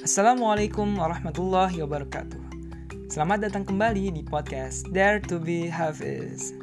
Assalamualaikum warahmatullahi wabarakatuh. Selamat datang kembali di podcast Dare to be Hafiz.